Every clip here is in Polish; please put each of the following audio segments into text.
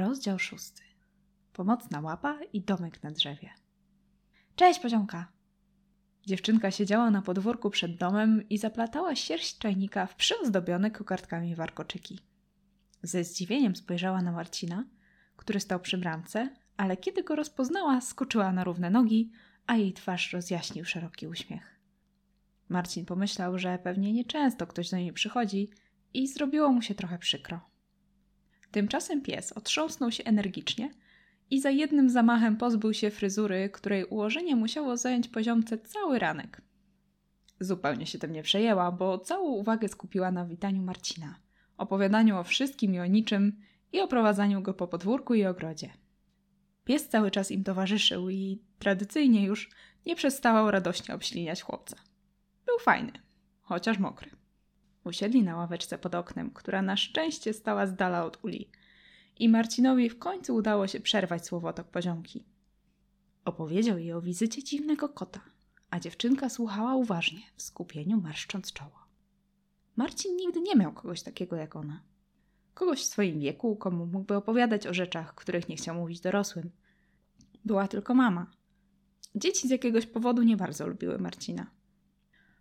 Rozdział szósty. Pomocna łapa i domek na drzewie. Cześć, poziomka! Dziewczynka siedziała na podwórku przed domem i zaplatała sierść czajnika w przyozdobione kokardkami warkoczyki. Ze zdziwieniem spojrzała na Marcina, który stał przy bramce, ale kiedy go rozpoznała, skoczyła na równe nogi, a jej twarz rozjaśnił szeroki uśmiech. Marcin pomyślał, że pewnie nieczęsto ktoś do niej przychodzi i zrobiło mu się trochę przykro. Tymczasem pies otrząsnął się energicznie i za jednym zamachem pozbył się fryzury, której ułożenie musiało zająć poziomce cały ranek. Zupełnie się tym nie przejęła, bo całą uwagę skupiła na witaniu Marcina, opowiadaniu o wszystkim i o niczym i oprowadzaniu go po podwórku i ogrodzie. Pies cały czas im towarzyszył i tradycyjnie już nie przestawał radośnie obśliniać chłopca. Był fajny, chociaż mokry. Usiedli na ławeczce pod oknem, która na szczęście stała z dala od uli. I Marcinowi w końcu udało się przerwać słowotok poziomki. Opowiedział jej o wizycie dziwnego kota, a dziewczynka słuchała uważnie, w skupieniu marszcząc czoło. Marcin nigdy nie miał kogoś takiego jak ona. Kogoś w swoim wieku, komu mógłby opowiadać o rzeczach, których nie chciał mówić dorosłym. Była tylko mama. Dzieci z jakiegoś powodu nie bardzo lubiły Marcina.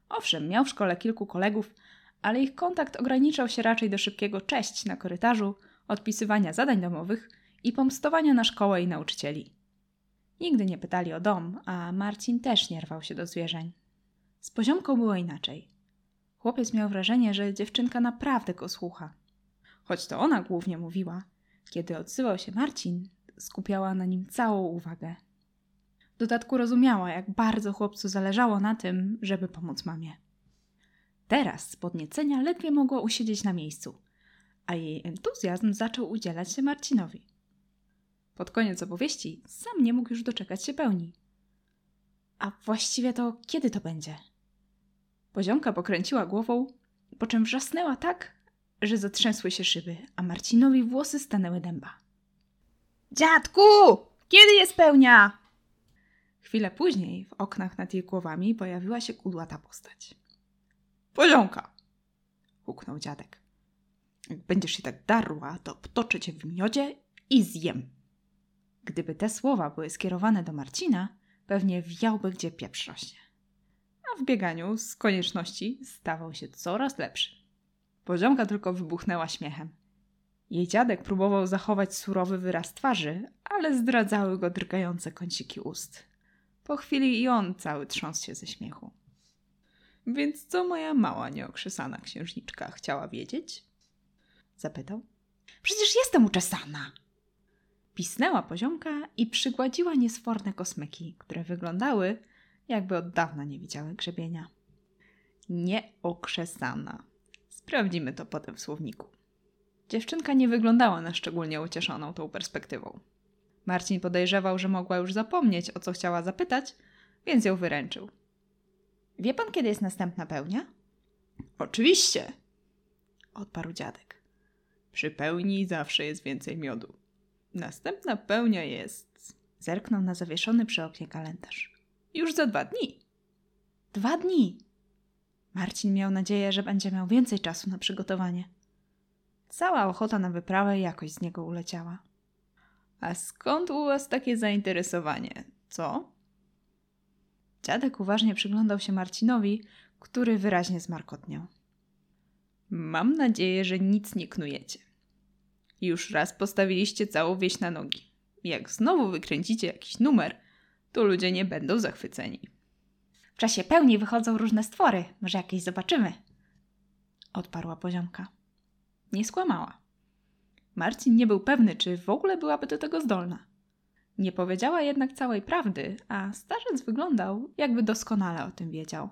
Owszem, miał w szkole kilku kolegów, ale ich kontakt ograniczał się raczej do szybkiego cześć na korytarzu, odpisywania zadań domowych i pomstowania na szkołę i nauczycieli. Nigdy nie pytali o dom, a Marcin też nie rwał się do zwierzeń. Z poziomką było inaczej. Chłopiec miał wrażenie, że dziewczynka naprawdę go słucha. Choć to ona głównie mówiła, kiedy odsyłał się Marcin, skupiała na nim całą uwagę. W dodatku rozumiała, jak bardzo chłopcu zależało na tym, żeby pomóc mamie. Teraz z podniecenia ledwie mogła usiedzieć na miejscu, a jej entuzjazm zaczął udzielać się Marcinowi. Pod koniec opowieści sam nie mógł już doczekać się pełni. A właściwie to kiedy to będzie? Poziomka pokręciła głową, po czym wrzasnęła tak, że zatrzęsły się szyby, a Marcinowi włosy stanęły dęba. Dziadku! Kiedy jest pełnia? Chwilę później w oknach nad jej głowami pojawiła się kudłata postać. Poziomka! huknął dziadek. Jak będziesz się tak darła, to potoczę cię w miodzie i zjem. Gdyby te słowa były skierowane do Marcina, pewnie wiałby gdzie pieprz rośnie. A w bieganiu z konieczności stawał się coraz lepszy. Poziomka tylko wybuchnęła śmiechem. Jej dziadek próbował zachować surowy wyraz twarzy, ale zdradzały go drgające kąciki ust. Po chwili i on cały trząsł się ze śmiechu. Więc co moja mała nieokrzesana księżniczka chciała wiedzieć? Zapytał. Przecież jestem uczesana! Pisnęła poziomka i przygładziła niesforne kosmyki, które wyglądały, jakby od dawna nie widziały grzebienia. Nieokrzesana. Sprawdzimy to potem w słowniku. Dziewczynka nie wyglądała na szczególnie ucieszoną tą perspektywą. Marcin podejrzewał, że mogła już zapomnieć, o co chciała zapytać, więc ją wyręczył. Wie pan, kiedy jest następna pełnia? Oczywiście, odparł dziadek. Przy pełni zawsze jest więcej miodu. Następna pełnia jest. Zerknął na zawieszony przy oknie kalendarz. Już za dwa dni. Dwa dni. Marcin miał nadzieję, że będzie miał więcej czasu na przygotowanie. Cała ochota na wyprawę jakoś z niego uleciała. A skąd u was takie zainteresowanie, co? Dziadek uważnie przyglądał się Marcinowi, który wyraźnie zmarkotniał. Mam nadzieję, że nic nie knujecie. Już raz postawiliście całą wieś na nogi. Jak znowu wykręcicie jakiś numer, to ludzie nie będą zachwyceni. W czasie pełni wychodzą różne stwory. Może jakieś zobaczymy. Odparła poziomka. Nie skłamała. Marcin nie był pewny, czy w ogóle byłaby do tego zdolna. Nie powiedziała jednak całej prawdy, a starzec wyglądał, jakby doskonale o tym wiedział.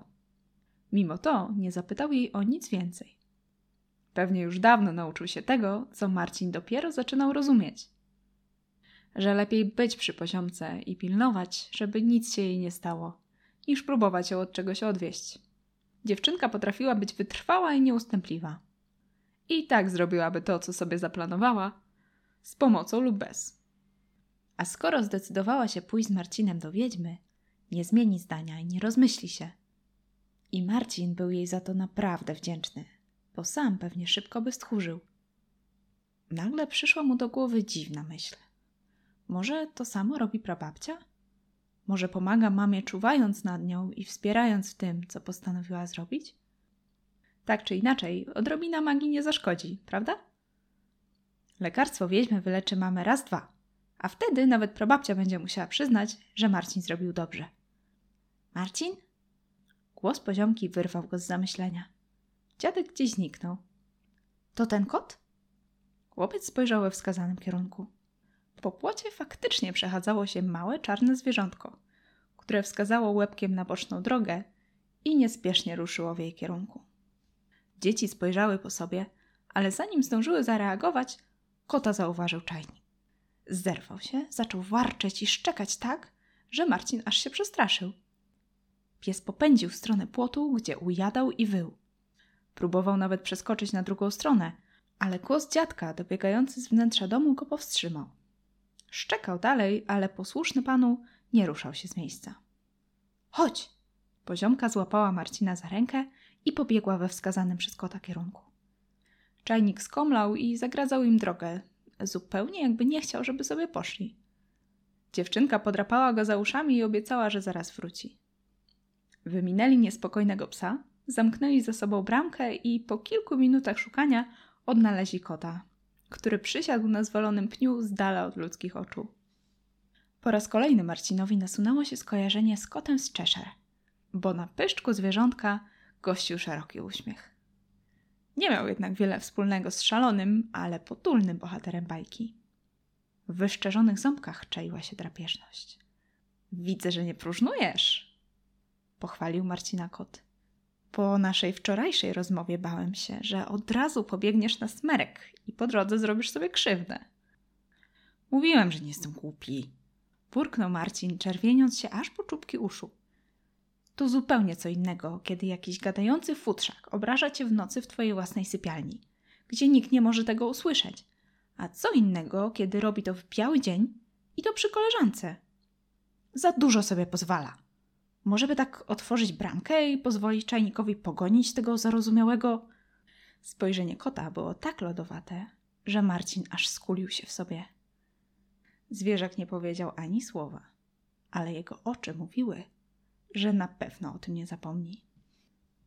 Mimo to nie zapytał jej o nic więcej. Pewnie już dawno nauczył się tego, co Marcin dopiero zaczynał rozumieć. Że lepiej być przy poziomce i pilnować, żeby nic się jej nie stało, niż próbować ją od czegoś odwieść. Dziewczynka potrafiła być wytrwała i nieustępliwa. I tak zrobiłaby to, co sobie zaplanowała, z pomocą lub bez. A skoro zdecydowała się pójść z Marcinem do wiedźmy, nie zmieni zdania i nie rozmyśli się. I Marcin był jej za to naprawdę wdzięczny, bo sam pewnie szybko by stchórzył. Nagle przyszła mu do głowy dziwna myśl. Może to samo robi prababcia? Może pomaga mamie czuwając nad nią i wspierając w tym, co postanowiła zrobić? Tak czy inaczej, odrobina magii nie zaszkodzi, prawda? Lekarstwo wieźmy wyleczy mamę raz, dwa, a wtedy nawet prababcia będzie musiała przyznać, że Marcin zrobił dobrze. Marcin? Głos poziomki wyrwał go z zamyślenia. Dziadek gdzieś zniknął. To ten kot? Chłopiec spojrzał we wskazanym kierunku. Po płocie faktycznie przechadzało się małe czarne zwierzątko, które wskazało łebkiem na boczną drogę i niespiesznie ruszyło w jej kierunku. Dzieci spojrzały po sobie, ale zanim zdążyły zareagować, kota zauważył czajnik. Zerwał się, zaczął warczeć i szczekać tak, że Marcin aż się przestraszył. Pies popędził w stronę płotu, gdzie ujadał i wył. Próbował nawet przeskoczyć na drugą stronę, ale głos dziadka dobiegający z wnętrza domu go powstrzymał. Szczekał dalej, ale posłuszny panu nie ruszał się z miejsca. Chodź! Poziomka złapała Marcina za rękę i pobiegła we wskazanym przez kota kierunku. Czajnik skomlał i zagradzał im drogę, zupełnie jakby nie chciał, żeby sobie poszli. Dziewczynka podrapała go za uszami i obiecała, że zaraz wróci. Wyminęli niespokojnego psa, zamknęli za sobą bramkę i po kilku minutach szukania odnaleźli kota, który przysiadł na zwalonym pniu z dala od ludzkich oczu. Po raz kolejny Marcinowi nasunęło się skojarzenie z kotem z Cheshire, bo na pyszczku zwierzątka gościł szeroki uśmiech. Nie miał jednak wiele wspólnego z szalonym, ale potulnym bohaterem bajki. W wyszczerzonych ząbkach czaiła się drapieżność. Widzę, że nie próżnujesz, pochwalił Marcina kot. Po naszej wczorajszej rozmowie bałem się, że od razu pobiegniesz na smerek i po drodze zrobisz sobie krzywdę. Mówiłem, że nie jestem głupi. Burknął Marcin, czerwieniąc się aż po czubki uszu. To zupełnie co innego, kiedy jakiś gadający futrzak obraża cię w nocy w twojej własnej sypialni, gdzie nikt nie może tego usłyszeć. A co innego, kiedy robi to w biały dzień i to przy koleżance. Za dużo sobie pozwala. Może by tak otworzyć bramkę i pozwolić czajnikowi pogonić tego zarozumiałego. Spojrzenie kota było tak lodowate, że Marcin aż skulił się w sobie. Zwierzak nie powiedział ani słowa, ale jego oczy mówiły, że na pewno o tym nie zapomni.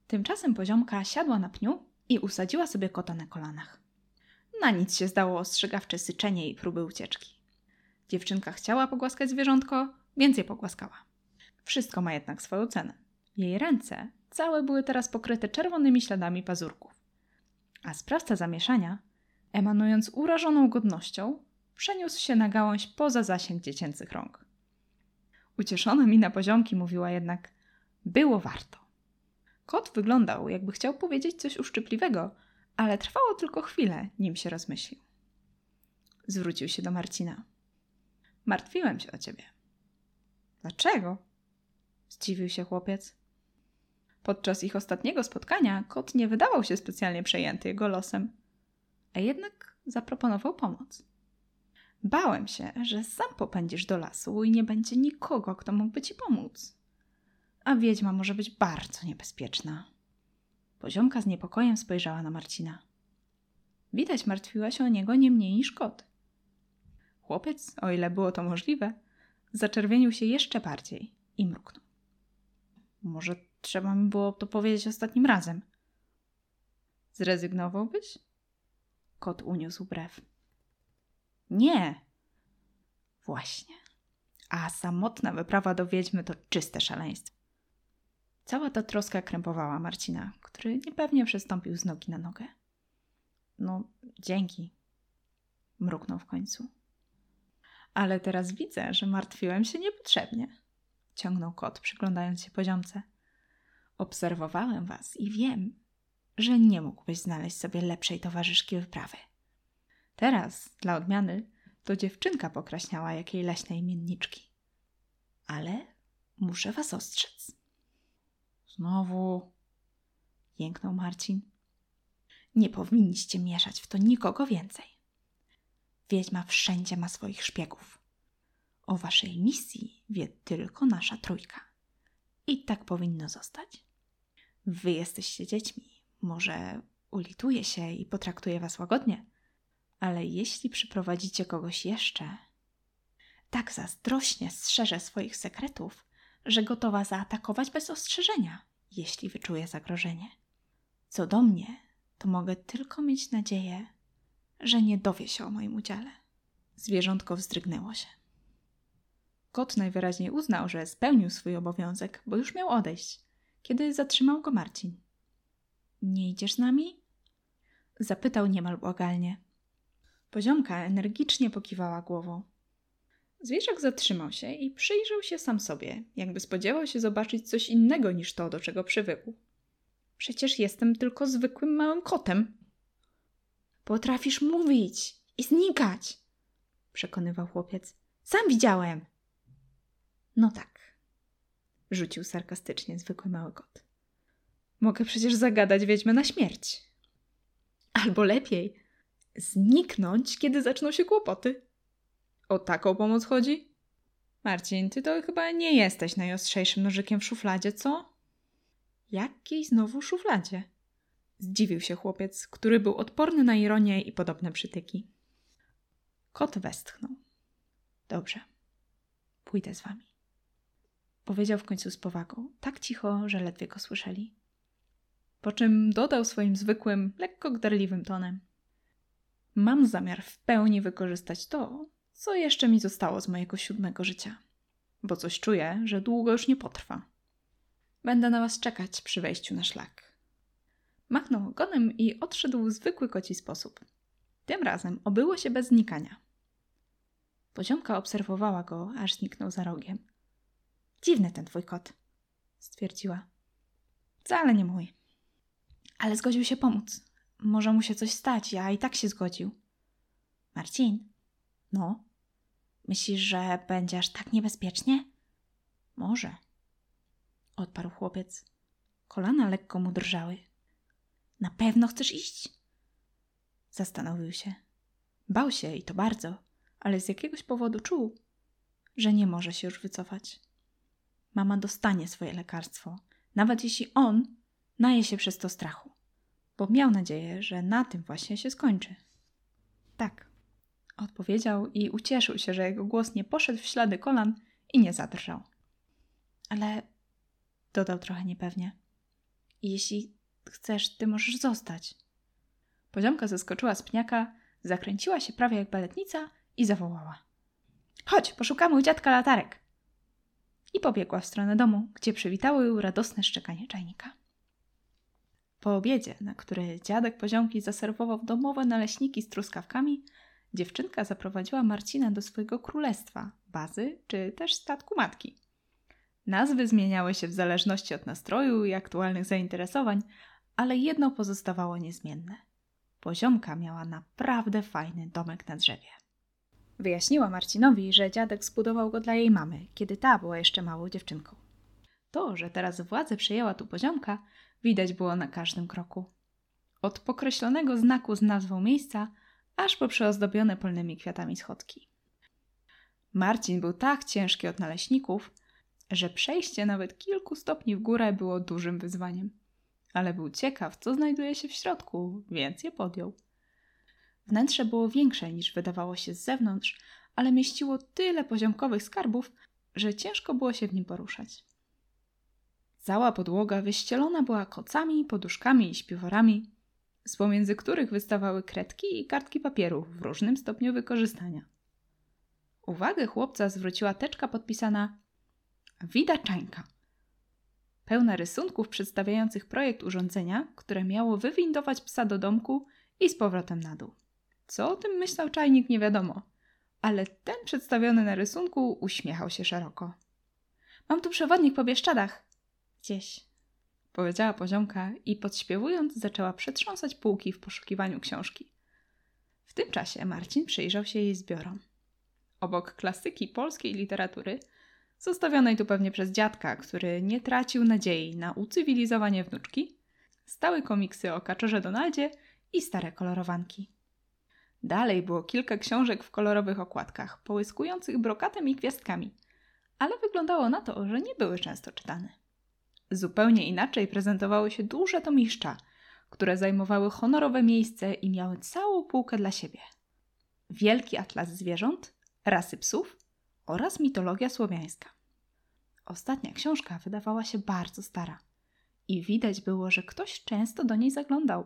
Tymczasem poziomka siadła na pniu i usadziła sobie kota na kolanach. Na nic się zdało ostrzegawcze syczenie i próby ucieczki. Dziewczynka chciała pogłaskać zwierzątko, więc je pogłaskała. Wszystko ma jednak swoją cenę. Jej ręce całe były teraz pokryte czerwonymi śladami pazurków. A sprawca zamieszania, emanując urażoną godnością, przeniósł się na gałąź poza zasięg dziecięcych rąk. Ucieszona mina poziomki mówiła jednak: Było warto. Kot wyglądał, jakby chciał powiedzieć coś uszczypliwego, ale trwało tylko chwilę, nim się rozmyślił. Zwrócił się do Marcina. Martwiłem się o ciebie. Dlaczego? Zdziwił się chłopiec. Podczas ich ostatniego spotkania kot nie wydawał się specjalnie przejęty jego losem, a jednak zaproponował pomoc. Bałem się, że sam popędzisz do lasu i nie będzie nikogo, kto mógłby ci pomóc. A wiedźma może być bardzo niebezpieczna. Poziomka z niepokojem spojrzała na Marcina. Widać, martwiła się o niego nie mniej niż kot. Chłopiec, o ile było to możliwe, zaczerwienił się jeszcze bardziej i mruknął. Może trzeba mi było to powiedzieć ostatnim razem. Zrezygnowałbyś? Kot uniósł brew. Nie. Właśnie. A samotna wyprawa do wiedźmy to czyste szaleństwo. Cała ta troska krępowała Marcina, który niepewnie przestąpił z nogi na nogę. No, dzięki. Mruknął w końcu. Ale teraz widzę, że martwiłem się niepotrzebnie. Ciągnął kot, przyglądając się poziomce. Obserwowałem was i wiem, że nie mógłbyś znaleźć sobie lepszej towarzyszki wyprawy. Teraz, dla odmiany, to dziewczynka pokraśniała jakiej leśnej imienniczki. Ale muszę was ostrzec. Znowu, jęknął Marcin. Nie powinniście mieszać w to nikogo więcej. Wiedźma wszędzie ma swoich szpiegów. O waszej misji wie tylko nasza trójka. I tak powinno zostać. Wy jesteście dziećmi. Może ulituje się i potraktuje was łagodnie, Ale jeśli przyprowadzicie kogoś jeszcze, tak zazdrośnie strzeże swoich sekretów, że gotowa zaatakować bez ostrzeżenia, jeśli wyczuje zagrożenie. Co do mnie, to mogę tylko mieć nadzieję, że nie dowie się o moim udziale. Zwierzątko wzdrygnęło się. Kot najwyraźniej uznał, że spełnił swój obowiązek, bo już miał odejść, kiedy zatrzymał go Marcin. Nie idziesz z nami? Zapytał niemal błagalnie. Poziomka energicznie pokiwała głową. Zwierzak zatrzymał się i przyjrzał się sam sobie, jakby spodziewał się zobaczyć coś innego niż to, do czego przywykł. Przecież jestem tylko zwykłym małym kotem. Potrafisz mówić i znikać, przekonywał chłopiec. Sam widziałem. No tak, rzucił sarkastycznie zwykły mały kot. Mogę przecież zagadać wiedźmę na śmierć. Albo lepiej, zniknąć, kiedy zaczną się kłopoty. O taką pomoc chodzi? Marcin, ty to chyba nie jesteś najostrzejszym nożykiem w szufladzie, co? Jakiej znowu szufladzie? Zdziwił się chłopiec, który był odporny na ironię i podobne przytyki. Kot westchnął. Dobrze, pójdę z wami. Powiedział w końcu z powagą, tak cicho, że ledwie go słyszeli. Po czym dodał swoim zwykłym, lekko gdarliwym tonem. Mam zamiar w pełni wykorzystać to, co jeszcze mi zostało z mojego siódmego życia, bo coś czuję, że długo już nie potrwa. Będę na was czekać przy wejściu na szlak. Machnął ogonem i odszedł w zwykły koci sposób. Tym razem obyło się bez znikania. Poziomka obserwowała go, aż zniknął za rogiem. Dziwny ten twój kot, stwierdziła. Wcale nie mój. Ale zgodził się pomóc. Może mu się coś stać, a i tak się zgodził. Marcin? No? Myślisz, że będzie aż tak niebezpiecznie? Może. Odparł chłopiec. Kolana lekko mu drżały. Na pewno chcesz iść? Zastanowił się. Bał się i to bardzo, ale z jakiegoś powodu czuł, że nie może się już wycofać. Mama dostanie swoje lekarstwo, nawet jeśli on naje się przez to strachu, bo miał nadzieję, że na tym właśnie się skończy. Tak, odpowiedział i ucieszył się, że jego głos nie poszedł w ślady kolan i nie zadrżał. Ale dodał trochę niepewnie. Jeśli chcesz, ty możesz zostać. Poziomka zeskoczyła z pniaka, zakręciła się prawie jak baletnica i zawołała. Chodź, poszukamy u dziadka latarek. I pobiegła w stronę domu, gdzie przywitało ją radosne szczekanie czajnika. Po obiedzie, na który dziadek poziomki zaserwował domowe naleśniki z truskawkami, dziewczynka zaprowadziła Marcina do swojego królestwa, bazy czy też statku matki. Nazwy zmieniały się w zależności od nastroju i aktualnych zainteresowań, ale jedno pozostawało niezmienne. Poziomka miała naprawdę fajny domek na drzewie. Wyjaśniła Marcinowi, że dziadek zbudował go dla jej mamy, kiedy ta była jeszcze małą dziewczynką. To, że teraz władzę przejęła tu poziomka, widać było na każdym kroku. Od pokreślonego znaku z nazwą miejsca, aż po przeozdobione polnymi kwiatami schodki. Marcin był tak ciężki od naleśników, że przejście nawet kilku stopni w górę było dużym wyzwaniem. Ale był ciekaw, co znajduje się w środku, więc je podjął. Wnętrze było większe niż wydawało się z zewnątrz, ale mieściło tyle poziomkowych skarbów, że ciężko było się w nim poruszać. Cała podłoga wyścielona była kocami, poduszkami i śpiworami, z pomiędzy których wystawały kredki i kartki papieru w różnym stopniu wykorzystania. Uwagę chłopca zwróciła teczka podpisana Wida Czańka, pełna rysunków przedstawiających projekt urządzenia, które miało wywindować psa do domku i z powrotem na dół. Co o tym myślał czajnik, nie wiadomo, ale ten przedstawiony na rysunku uśmiechał się szeroko. Mam tu przewodnik po Bieszczadach. Gdzieś, powiedziała poziomka i podśpiewując zaczęła przetrząsać półki w poszukiwaniu książki. W tym czasie Marcin przyjrzał się jej zbiorom. Obok klasyki polskiej literatury, zostawionej tu pewnie przez dziadka, który nie tracił nadziei na ucywilizowanie wnuczki, stały komiksy o kaczorze Donaldzie i stare kolorowanki. Dalej było kilka książek w kolorowych okładkach, połyskujących brokatem i gwiazdkami, ale wyglądało na to, że nie były często czytane. Zupełnie inaczej prezentowały się duże tomiszcza, które zajmowały honorowe miejsce i miały całą półkę dla siebie. Wielki Atlas Zwierząt, Rasy Psów oraz Mitologia Słowiańska. Ostatnia książka wydawała się bardzo stara i widać było, że ktoś często do niej zaglądał.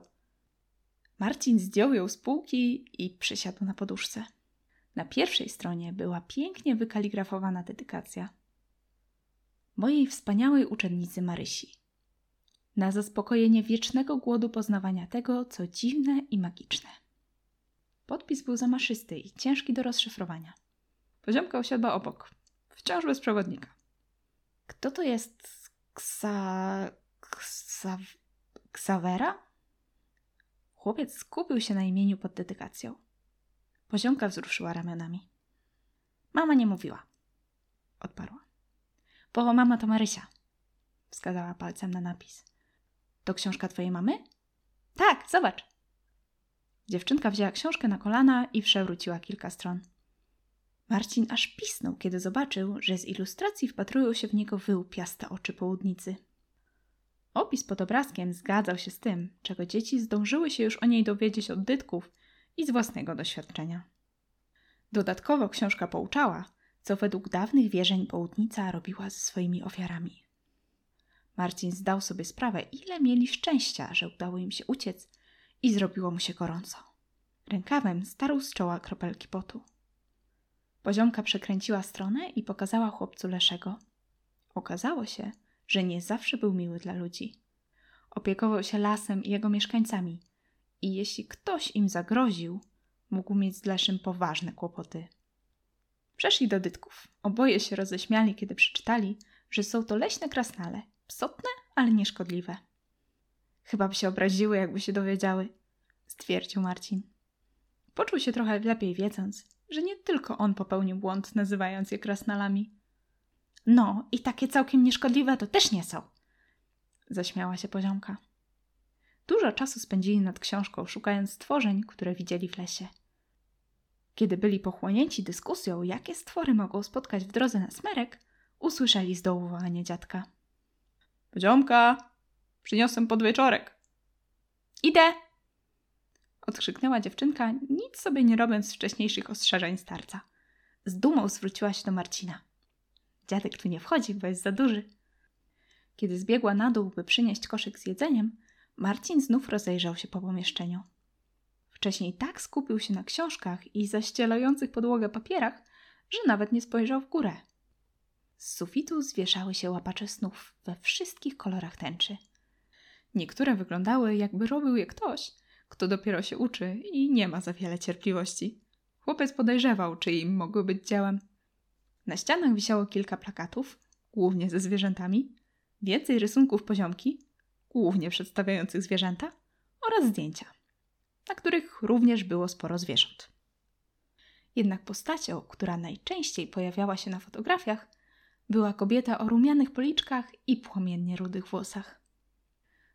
Marcin zdjął ją z półki i przysiadł na poduszce. Na pierwszej stronie była pięknie wykaligrafowana dedykacja. Mojej wspaniałej uczennicy Marysi. Na zaspokojenie wiecznego głodu poznawania tego, co dziwne i magiczne. Podpis był zamaszysty i ciężki do rozszyfrowania. Poziomka usiadła obok, wciąż bez przewodnika. Kto to jest Ksa... Ksa... Ksawera? Chłopiec skupił się na imieniu pod dedykacją. Poziomka wzruszyła ramionami. Mama nie mówiła. Odparła. Bo mama to Marysia. Wskazała palcem na napis. To książka twojej mamy? Tak, zobacz. Dziewczynka wzięła książkę na kolana i przewróciła kilka stron. Marcin aż pisnął, kiedy zobaczył, że z ilustracji wpatrują się w niego wyłupiaste oczy południcy. Opis pod obrazkiem zgadzał się z tym, czego dzieci zdążyły się już o niej dowiedzieć od dytków i z własnego doświadczenia. Dodatkowo książka pouczała, co według dawnych wierzeń południca robiła ze swoimi ofiarami. Marcin zdał sobie sprawę, ile mieli szczęścia, że udało im się uciec i zrobiło mu się gorąco. Rękawem starł z czoła kropelki potu. Poziomka przekręciła stronę i pokazała chłopcu Leszego. Okazało się, że nie zawsze był miły dla ludzi. Opiekował się lasem i jego mieszkańcami i jeśli ktoś im zagroził, mógł mieć z Leszym poważne kłopoty. Przeszli do dytków. Oboje się roześmiali, kiedy przeczytali, że są to leśne krasnale, psotne, ale nieszkodliwe. Chyba by się obraziły, jakby się dowiedziały, stwierdził Marcin. Poczuł się trochę lepiej, wiedząc, że nie tylko on popełnił błąd, nazywając je krasnalami. No, i takie całkiem nieszkodliwe to też nie są. Zaśmiała się poziomka. Dużo czasu spędzili nad książką, szukając stworzeń, które widzieli w lesie. Kiedy byli pochłonięci dyskusją, jakie stwory mogą spotkać w drodze na smerek, usłyszeli z dołu wołanie dziadka. Poziomka, przyniosłem podwieczorek. Idę! Odkrzyknęła dziewczynka, nic sobie nie robiąc z wcześniejszych ostrzeżeń starca. Z dumą zwróciła się do Marcina. Dziadek tu nie wchodzi, bo jest za duży. Kiedy zbiegła na dół, by przynieść koszyk z jedzeniem, Marcin znów rozejrzał się po pomieszczeniu. Wcześniej tak skupił się na książkach i zaścielających podłogę papierach, że nawet nie spojrzał w górę. Z sufitu zwieszały się łapacze snów we wszystkich kolorach tęczy. Niektóre wyglądały, jakby robił je ktoś, kto dopiero się uczy i nie ma za wiele cierpliwości. Chłopiec podejrzewał, czy im mogły być dziełem. Na ścianach wisiało kilka plakatów, głównie ze zwierzętami, więcej rysunków poziomki, głównie przedstawiających zwierzęta, oraz zdjęcia, na których również było sporo zwierząt. Jednak postacią, która najczęściej pojawiała się na fotografiach, była kobieta o rumianych policzkach i płomiennie rudych włosach.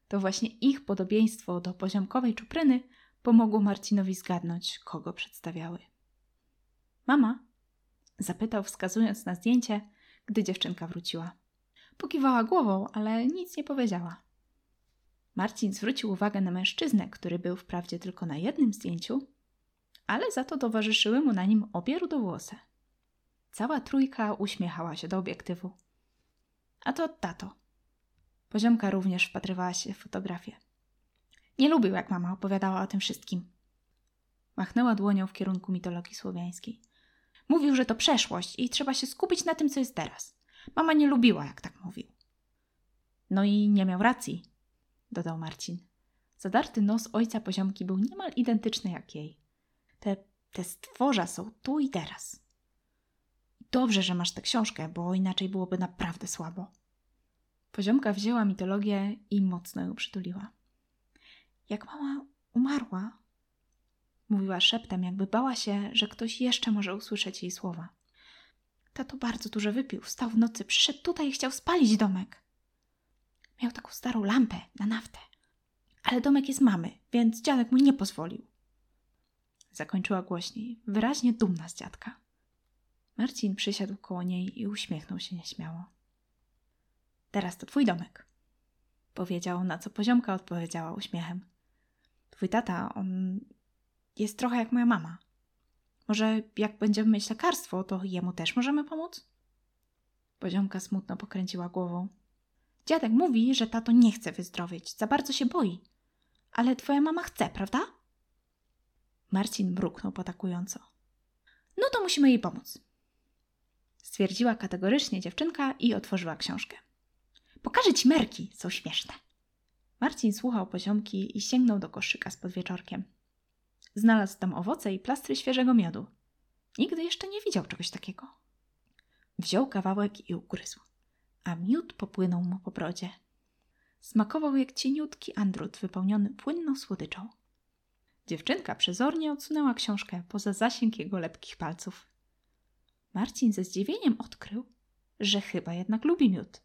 To właśnie ich podobieństwo do poziomkowej czupryny pomogło Marcinowi zgadnąć, kogo przedstawiały. Mama? Zapytał, wskazując na zdjęcie, gdy dziewczynka wróciła. Pokiwała głową, ale nic nie powiedziała. Marcin zwrócił uwagę na mężczyznę, który był wprawdzie tylko na jednym zdjęciu, ale za to towarzyszyły mu na nim obie rudowłose. Cała trójka uśmiechała się do obiektywu. A to tato. Poziomka również wpatrywała się w fotografię. Nie lubił, jak mama opowiadała o tym wszystkim. Machnęła dłonią w kierunku mitologii słowiańskiej. Mówił, że to przeszłość i trzeba się skupić na tym, co jest teraz. Mama nie lubiła, jak tak mówił. No i nie miał racji, dodał Marcin. Zadarty nos ojca poziomki był niemal identyczny jak jej. Te, te stworza są tu i teraz. Dobrze, że masz tę książkę, bo inaczej byłoby naprawdę słabo. Poziomka wzięła mitologię i mocno ją przytuliła. Jak mama umarła, mówiła szeptem, jakby bała się, że ktoś jeszcze może usłyszeć jej słowa. Tato bardzo dużo wypił, wstał w nocy, przyszedł tutaj i chciał spalić domek. Miał taką starą lampę na naftę. Ale domek jest mamy, więc dziadek mu nie pozwolił. Zakończyła głośniej, wyraźnie dumna z dziadka. Marcin przysiadł koło niej i uśmiechnął się nieśmiało. Teraz to twój domek, powiedział, na co poziomka odpowiedziała uśmiechem. Twój tata, on jest trochę jak moja mama. Może jak będziemy mieć lekarstwo, to jemu też możemy pomóc? Poziomka smutno pokręciła głową. Dziadek mówi, że tato nie chce wyzdrowieć, za bardzo się boi. Ale twoja mama chce, prawda? Marcin mruknął potakująco. No to musimy jej pomóc. Stwierdziła kategorycznie dziewczynka i otworzyła książkę. Pokażę ci merki, są śmieszne. Marcin słuchał poziomki i sięgnął do koszyka z podwieczorkiem. Znalazł tam owoce i plastry świeżego miodu. Nigdy jeszcze nie widział czegoś takiego. Wziął kawałek i ugryzł, a miód popłynął mu po brodzie. Smakował jak cieniutki andrut wypełniony płynną słodyczą. Dziewczynka przezornie odsunęła książkę poza zasięg jego lepkich palców. Marcin ze zdziwieniem odkrył, że chyba jednak lubi miód.